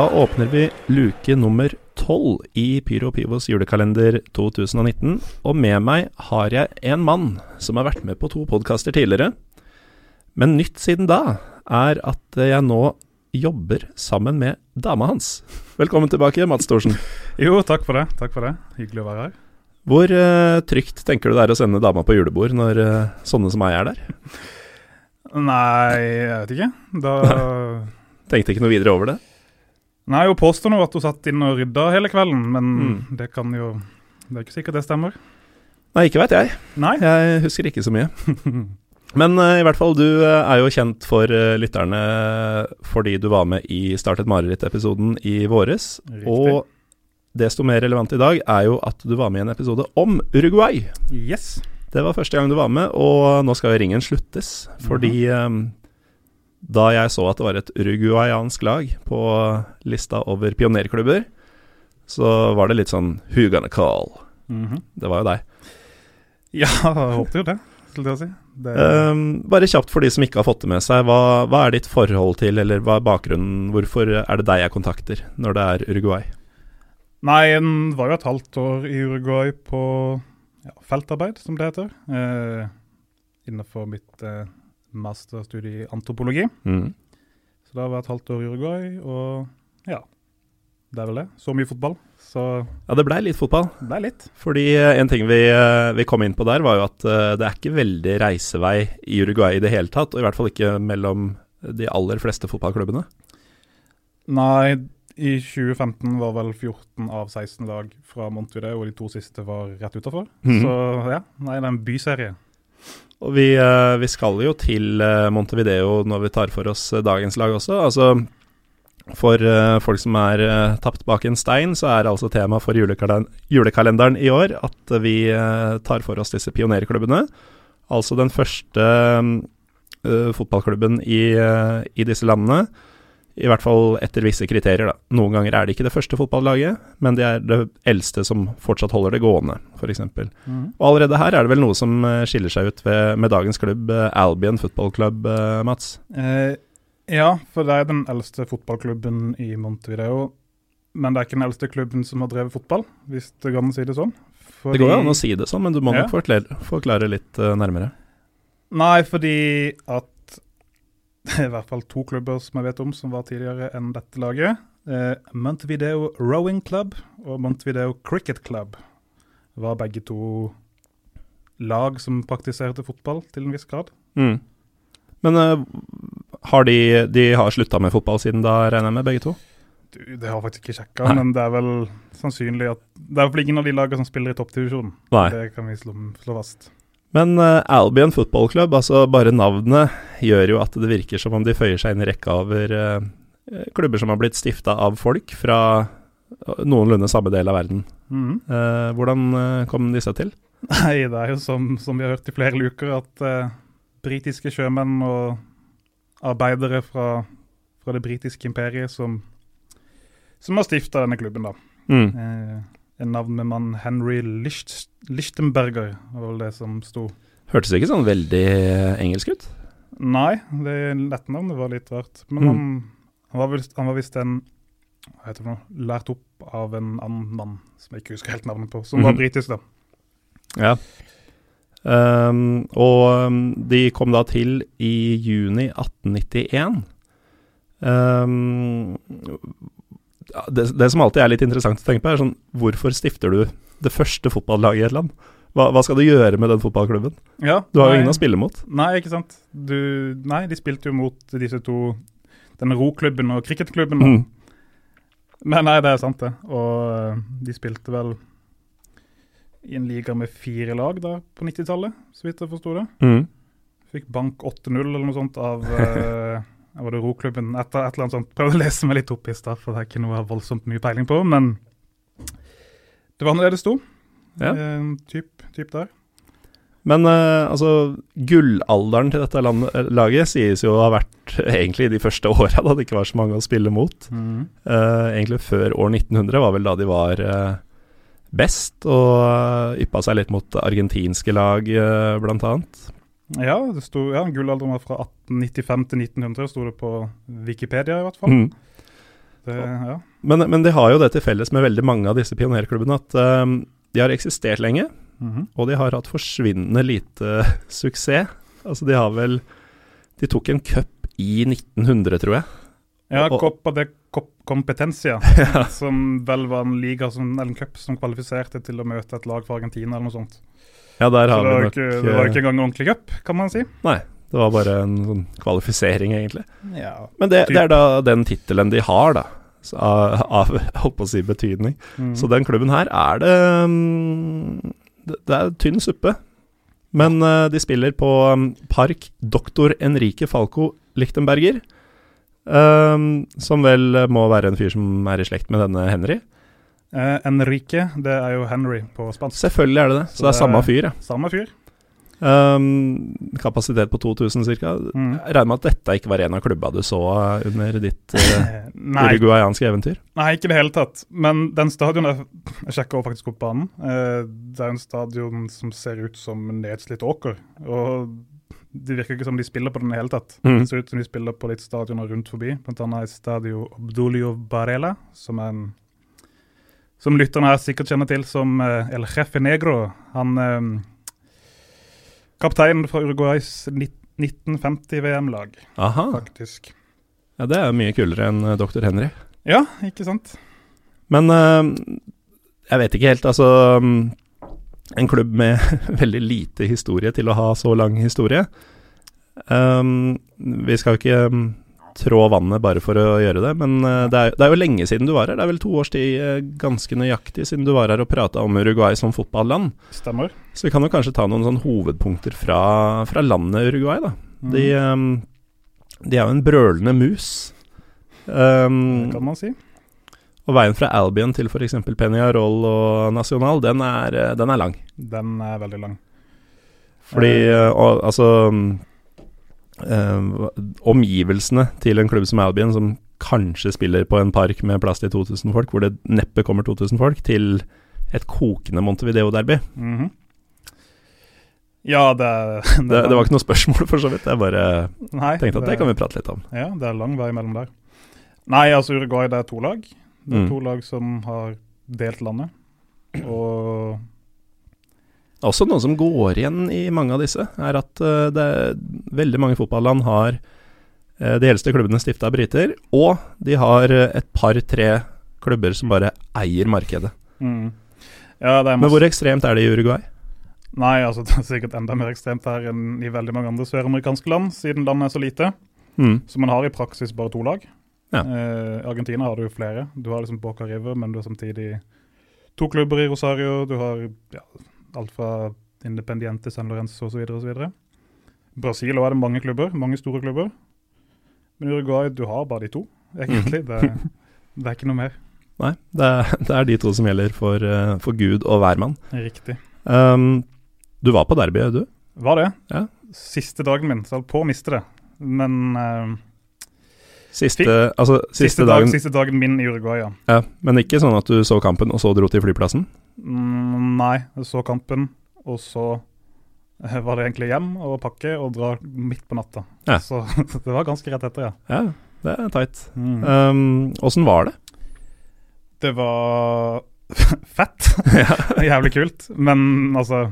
Da åpner vi luke nummer tolv i Pyro Pivos julekalender 2019. Og med meg har jeg en mann som har vært med på to podkaster tidligere. Men nytt siden da er at jeg nå jobber sammen med dama hans. Velkommen tilbake, Mats Thorsen. Jo, takk for det. Takk for det. Hyggelig å være her. Hvor uh, trygt tenker du det er å sende dama på julebord når uh, sånne som meg er der? Nei, jeg vet ikke. Da Tenkte ikke noe videre over det. Nei, hun påstår nå at hun satt inn og rydda hele kvelden, men Mm. det kan jo Det er ikke sikkert det stemmer. Nei, ikke veit jeg. Nei. Jeg husker ikke så mye. Men uh, i hvert fall, du eh, er jo kjent for uh, lytterne fordi du var med i Start et mareritt-episoden i våres. Riktig. Og desto mer relevant i dag er jo at du var med i en episode om Uruguay. Yes. Det var første gang du var med, og nå skal jo ringen sluttes. Fordi eh, da jeg så at det var et uruguayansk lag på lista over pionerklubber, så var det litt sånn Who gonna call? -hmm. Det var jo deg. Ja, jeg håper jo det, skulle jeg si. Det, Um, bare kjapt for de som ikke har fått det med seg. Hva, hva er ditt forhold til, eller hva er bakgrunnen? Hvorfor er det deg jeg kontakter når det er Uruguay? Nei, en var jo et halvt år i Uruguay på ja, feltarbeid, som det heter. Eh, innenfor mitt eh, masterstudie i antropologi. Mm. Så da var jeg et halvt år i Uruguay, og ja. Det er vel det. Så mye fotball. Så Ja, det blei litt fotball. det er litt. Fordi eh, en ting vi, eh, vi kom inn på der, var jo at eh, det er ikke veldig reisevei i Uruguay i det hele tatt. Og i hvert fall ikke mellom de aller fleste fotballklubbene. Nei, i 2015 var vel 14 av 16 lag fra Montevideo, og de to siste var rett utafor. Mhm. Så ja, nei, det er en byserie. Og vi, eh, vi skal jo til eh, Montevideo når vi tar for oss eh, dagens lag også. Altså for folk som er tapt bak en stein, så er altså tema for julekalen julekalenderen i år at vi tar for oss disse pionerklubbene. Altså den første uh, fotballklubben i, uh, i disse landene. I hvert fall etter visse kriterier, da. Noen ganger er det ikke det første fotballaget, men det er det eldste som fortsatt holder det gående, f.eks. Og allerede her er det vel noe som eh, skiller seg ut ved, med dagens klubb, eh, Albion Football Club, eh, Mats? Eh, ja, for det er den eldste fotballklubben i Montevideo. Men det er ikke den eldste klubben som har drevet fotball, hvis det går an å si det sånn. Fordi, Det går an å si det sånn, men du må Ja. nok forklare, forklare litt nærmere. Nei, fordi at i hvert fall to klubber som jeg vet om som var tidligere enn dette laget. Eh, Montevideo Rowing Club og Montevideo Cricket Club var begge to lag som praktiserte fotball til en viss grad. Mm. Men uh, har de, de har slutta med fotball siden da, regner jeg med, begge to? Du, det har jeg faktisk ikke sjekka, men det er vel sannsynlig at Det er i ingen av de lagene som spiller i toppdivisjonen. Det kan vi slå, slå fast. Men uh, Albion Football Club, altså bare navnet, gjør jo at det virker som om de føyer seg inn i rekka over uh, klubber som har blitt stifta av folk fra eh, noenlunde samme del av verden. Mm. Uh, hvordan kom disse til? Nei, det er jo som, som vi har hørt i flere luker, at britiske sjømenn og arbeidere fra, fra det britiske imperiet som, som har stifta denne klubben, da. Mm. En navn med mann Henry Licht, Lichtenberger, var vel det som sto. Hørtes ikke sånn veldig eh, engelsk ut? Nei, det lettnavnet var litt rart. Men Mm. han, han var han var visst en hva heter det nå, lært opp av en annen mann som jeg ikke husker helt navnet på, som var Mhm. britisk, da. Ja. Um, og um, de kom da til i juni 1891. Um, det, det som alltid er litt interessant å tenke på, er sånn Hvorfor stifter du det første fotballaget i et land? hva, hva skal du gjøre med den fotballklubben? Ja, Du har jo ingen å spille mot. Nei, ikke sant. Du, nei, de spilte jo mot disse to, denne roklubben og cricketklubben. Mm. Men nei, det er sant, det. Og eh, de spilte vel i en liga med fire lag da på 90-tallet, så vidt jeg forsto det. Mm. Fikk bank 8-0 eller noe sånt av uh, var det roklubben. Etter et eller annet sånt. Prøvde å lese meg litt opp i stad, for det er ikke noe jeg har voldsomt mye peiling på. Men det var nå det det sto. Ja. Eh, typ, typ der. Men eh, altså, gullalderen til dette land, eh, laget sies jo å ha vært egentlig de første åra, da det ikke var så mange å spille mot. Eh, egentlig før år 1900 var vel da de var best, og uh, yppa seg litt mot argentinske lag, uh, blant annet. Ja, det sto, ja, gullalderen var fra 1895 til 1900, sto det på Wikipedia i hvert fall. Mm. Det, ja. Men, men de har jo det til felles med veldig mange av disse pionerklubbene, at um, de har eksistert lenge, Mhm. og de har hatt forsvinnende lite suksess. Altså, de har vel De tok en cup i 1900, tror jeg. ja Copa de Competencia, ja. som vel var en liga som, eller en cup som kvalifiserte til å møte et lag fra Argentina eller noe sånt. Ja, der har vi nok ikke, det var eh, ikke engang en ordentlig cup, kan man si. Nei, det var bare en sånn kvalifisering, egentlig. Ja. Men det, det er da den tittelen de har, da. så Av, av holdt på å si betydning. Mm. Så den klubben her er det mm, Det, er tynn suppe. Men eh, de spiller på mm, Park Doktor Enrique Falco Lichtenberger. ehm, som vel må være en fyr som er i slekt med denne Henry. Eh, Enrique, det er jo Henry på spansk. Selvfølgelig er det det. Så, Så det er samme fyr, ja. Samme fyr. Um, kapasitet på 2000 ca. Mm. Jeg regner med at dette ikke var en av klubba du så under ditt uh, uruguayanske eventyr? nei, ikke i det hele tatt. Men den stadion Jeg, jeg sjekka faktisk opp banen. Uh, det er en stadion som ser ut som nedslitt åker. Og det virker ikke som de spiller på den i det hele tatt. Mm. Det ser ut som de spiller på litt stadioner rundt forbi. Er Stadio Obdulio Barela, som er en Som lytterne her sikkert kjenner til som eh, El Jefe Negro. Han eh, Kapteinen fra Uruguays 1950-VM-lag, faktisk. Ja, det er mye kulere enn eh, Dr. Henry. Ja, ikke sant? Men jeg vet ikke helt, altså mm, En klubb med veldig lite historie til å ha så lang historie. Vi skal jo ikke mm, trå vannet bare for å gjøre det, men eh, det, er, det er jo lenge siden du var her. Det er vel to års tid eh, ganske nøyaktig siden du var her og prata om Uruguay som fotballand. Stemmer. Så vi kan jo kanskje ta noen sånn hovedpunkter fra, fra landet Uruguay, da. Mm. De, um, de er jo en brølende mus. Um, Det kan man si. og veien fra Albion til f.eks. Peñarol og Nacional, den er, eh, den er lang. Den er veldig lang. Fordi Eh. eh, og, altså mm, eh, Omgivelsene til en klubb som Albion, som kanskje spiller på en park med plass til 2000 folk, hvor det neppe kommer 2000 folk, til et kokende Montevideo-derby. Mhm. Ja, det, er- Det, det var ikke noe spørsmål, for så vidt. Jeg bare Nei, tenkte at det kan vi prate litt om. Ja, det er lang vei mellom der. Nei, altså Uruguay det er to lag. Det er Mm. to lag som har delt landet. Og Også noe som går igjen i mange av disse, er at eh, det er veldig mange fotballand har eh, de eldste klubbene stifta av briter, og de har eh, et par-tre klubber som bare eier markedet. mm. Ja, det Men hvor ekstremt er det i Uruguay? Nei, altså det er sikkert enda mer ekstremt her enn i veldig mange andre søramerikanske land, siden landet er så lite. Mm. Så man har i praksis bare to lag. Ja. Eh, Argentina har du flere. Du har liksom Boca River, men du har samtidig to klubber i Rosario. Du har ja, alt fra Independiente, San Lorenzo osv. osv. Brasil òg er det mange klubber, mange store klubber. Men Uruguay, du har bare de to, egentlig. Det, det er ikke noe mer. Nei, det er, det er de to som gjelder for, eh, for Gud og hvermann. Riktig. Um, du var på derbyet, du? Var det. Ja. Siste dagen min, så jeg holdt på å miste det. Men uh, Siste, altså, siste, siste, dag, dagen siste dagen min i Uruguay, ja. ja, Men ikke sånn at du så kampen og så dro til flyplassen? Mm, nei, jeg så kampen, og så eh, var det egentlig hjem og pakke og dra midt på natta. Ja. Så det var ganske rett etter, ja. Ja, det er tight. Mm. Um, var det? Det var fett. Jævlig kult. Men altså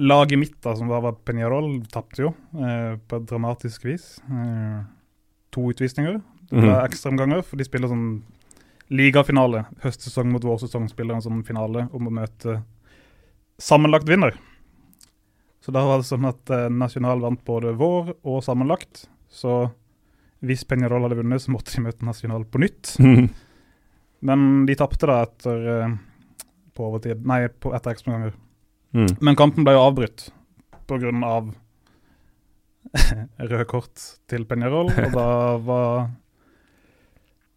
Laget mitt, da, som da var Peñarol, tapte jo eh, på et dramatisk vis. Eh, to utvisninger. Det Mhm. er ekstraomganger, for de spiller sånn ligafinale. Høstsesong mot vårsesong spiller en sånn finale om å møte sammenlagt vinner. Så da var det sånn at eh, Nasjonal vant både vår og sammenlagt. Så hvis Peñarol hadde vunnet, så måtte de møte Nasjonal på nytt. Men de tapte da etter eh, på overtid, nei, på, etter ekstraomganger. Mm. Men kampen ble jo avbrutt pga. Av røde kort til Peñarol, og da var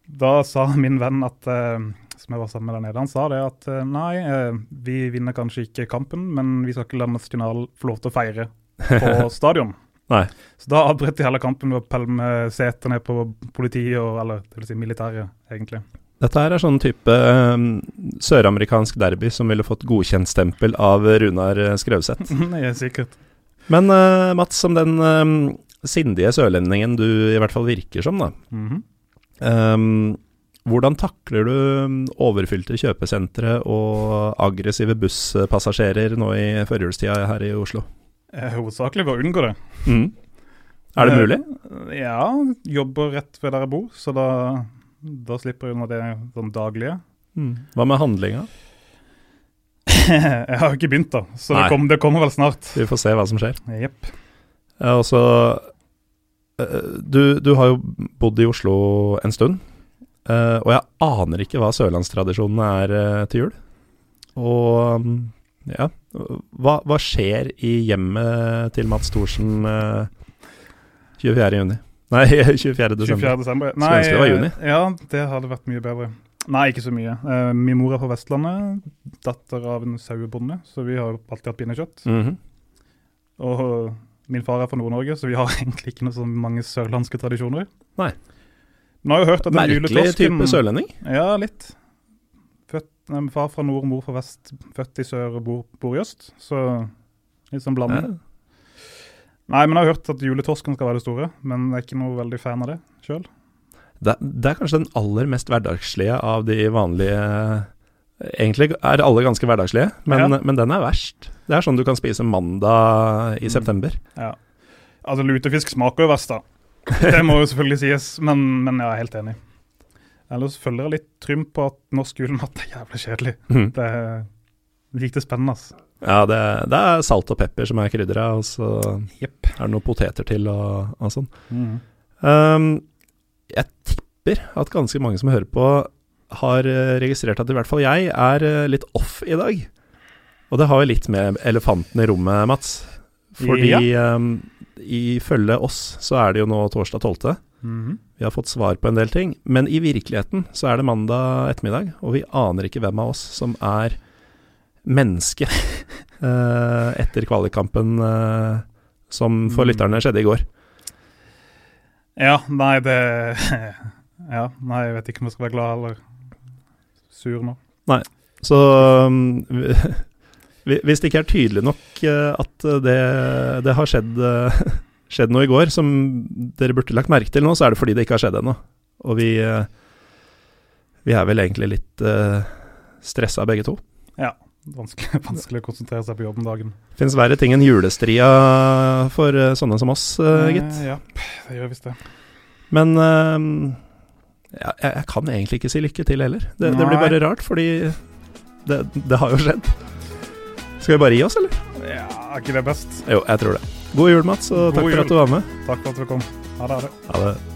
Da sa min venn at eh, som jeg var sammen med der nede, han sa det at eh, nei, eh, vi vinner kanskje ikke kampen, men vi skal ikke la National få lov til å feire på stadion. Nei. Så da avbrøt de hele kampen ved å pælme seter ned på politiet, og, eller det vil si militæret, egentlig. Dette her er sånn type um, søramerikansk derby som ville fått godkjentstempel av Runar Skrauseth. Nei, sikkert. Men uh, Mats, som den um, sindige sørlendingen du i hvert fall virker som, da. Mhm. Um, hvordan takler du um, overfylte kjøpesentre og aggressive busspassasjerer nå i førjulstida her i Oslo? Eh, Hovedsakelig ved å unngå det. Mm. Er det Eh, mulig? Ja, jobber rett ved der jeg bor, så da, da slipper jeg unna det sånn daglige. Mm. Hva med handlinga? jeg har ikke begynt, da, så det, kom, det kommer vel snart. Vi får se hva som skjer. Yep. Og så du, du har jo bodd i Oslo en stund, eh, og jeg aner ikke hva sørlandstradisjonene er eh, til jul. Og mm, ja, hva, hva skjer i hjemmet til Mats Thorsen eh, 24. juni? Nei, 24. desember. 24. desember. Nei, det var juni. Ja, det hadde vært mye bedre. Nei, ikke så mye. Eh, min mor er fra Vestlandet, datter av en sauebonde, så vi har alltid hatt pinnekjøtt. Mhm. Og min far er fra Nord-Norge, så vi har egentlig ikke noe så mange sørlandske tradisjoner. Nei. Men har jo hørt at den Merkelig juletorsken type sørlending. Ja, litt. Født, nei, far fra nord, mor fra vest, født i sør og bor, bor i øst. Så litt sånn Ja. Nei, men jeg har hørt at juletorsken skal være det store, men jeg er ikke noe veldig fan av det sjøl. Det, det er kanskje den aller mest hverdagslige av de vanlige Egentlig er alle ganske hverdagslige, men, Ja. men den er verst. Det er sånn du kan spise mandag i Mm. september. Ja. Altså, lutefisk smaker jo verst, da. Det må jo selvfølgelig sies, men, men jeg er helt enig. Ellers følger jeg litt trym på at norsk julemat er jævlig kjedelig. Mm. Det er lite spennende, altså. Ja, det, det er salt og pepper som er krydderet, og så yep. er det noen poteter til og, og sånn. Mm. Um, jeg tipper at ganske mange som hører på, har eh, registrert at i hvert fall jeg er eh, litt off i dag. Og det har jo litt med elefanten i rommet, Mats. Fordi um, ifølge oss så er det jo nå torsdag 12. Mhm. Vi har fått svar på en del ting, men i virkeligheten så er det mandag ettermiddag, og vi aner ikke hvem av oss som er menneske etter kvalikkampen som for Mm. lytterne skjedde i går. Ja, nei, det Ja, nei, jeg vet ikke om jeg skal være glad eller sur nå. Så um, hvis det ikke er tydelig nok eh, at det, det har skjedd, eh, skjedd noe i går som dere burde lagt merke til nå, så er det fordi det ikke har skjedd ennå. Og vi, eh, vi er vel egentlig litt uh, stressa begge to. Ja. Vanskelig, vanskelig å konsentrere seg på jobb om dagen. Fins verre ting enn julestria for eh, sånne som oss, eh, gitt. Eh, Ja, det gjør visst det. Men eh, ja, jeg, jeg kan egentlig ikke si lykke til heller. Det, det blir bare rart, fordi det, det har jo skjedd. Skal vi bare gi oss, eller? Ja, er ikke det best? Jo, jeg tror det. God jul, Mats, og takk jul. for at du var med. Takk for at du kom. Ha det. Ha det.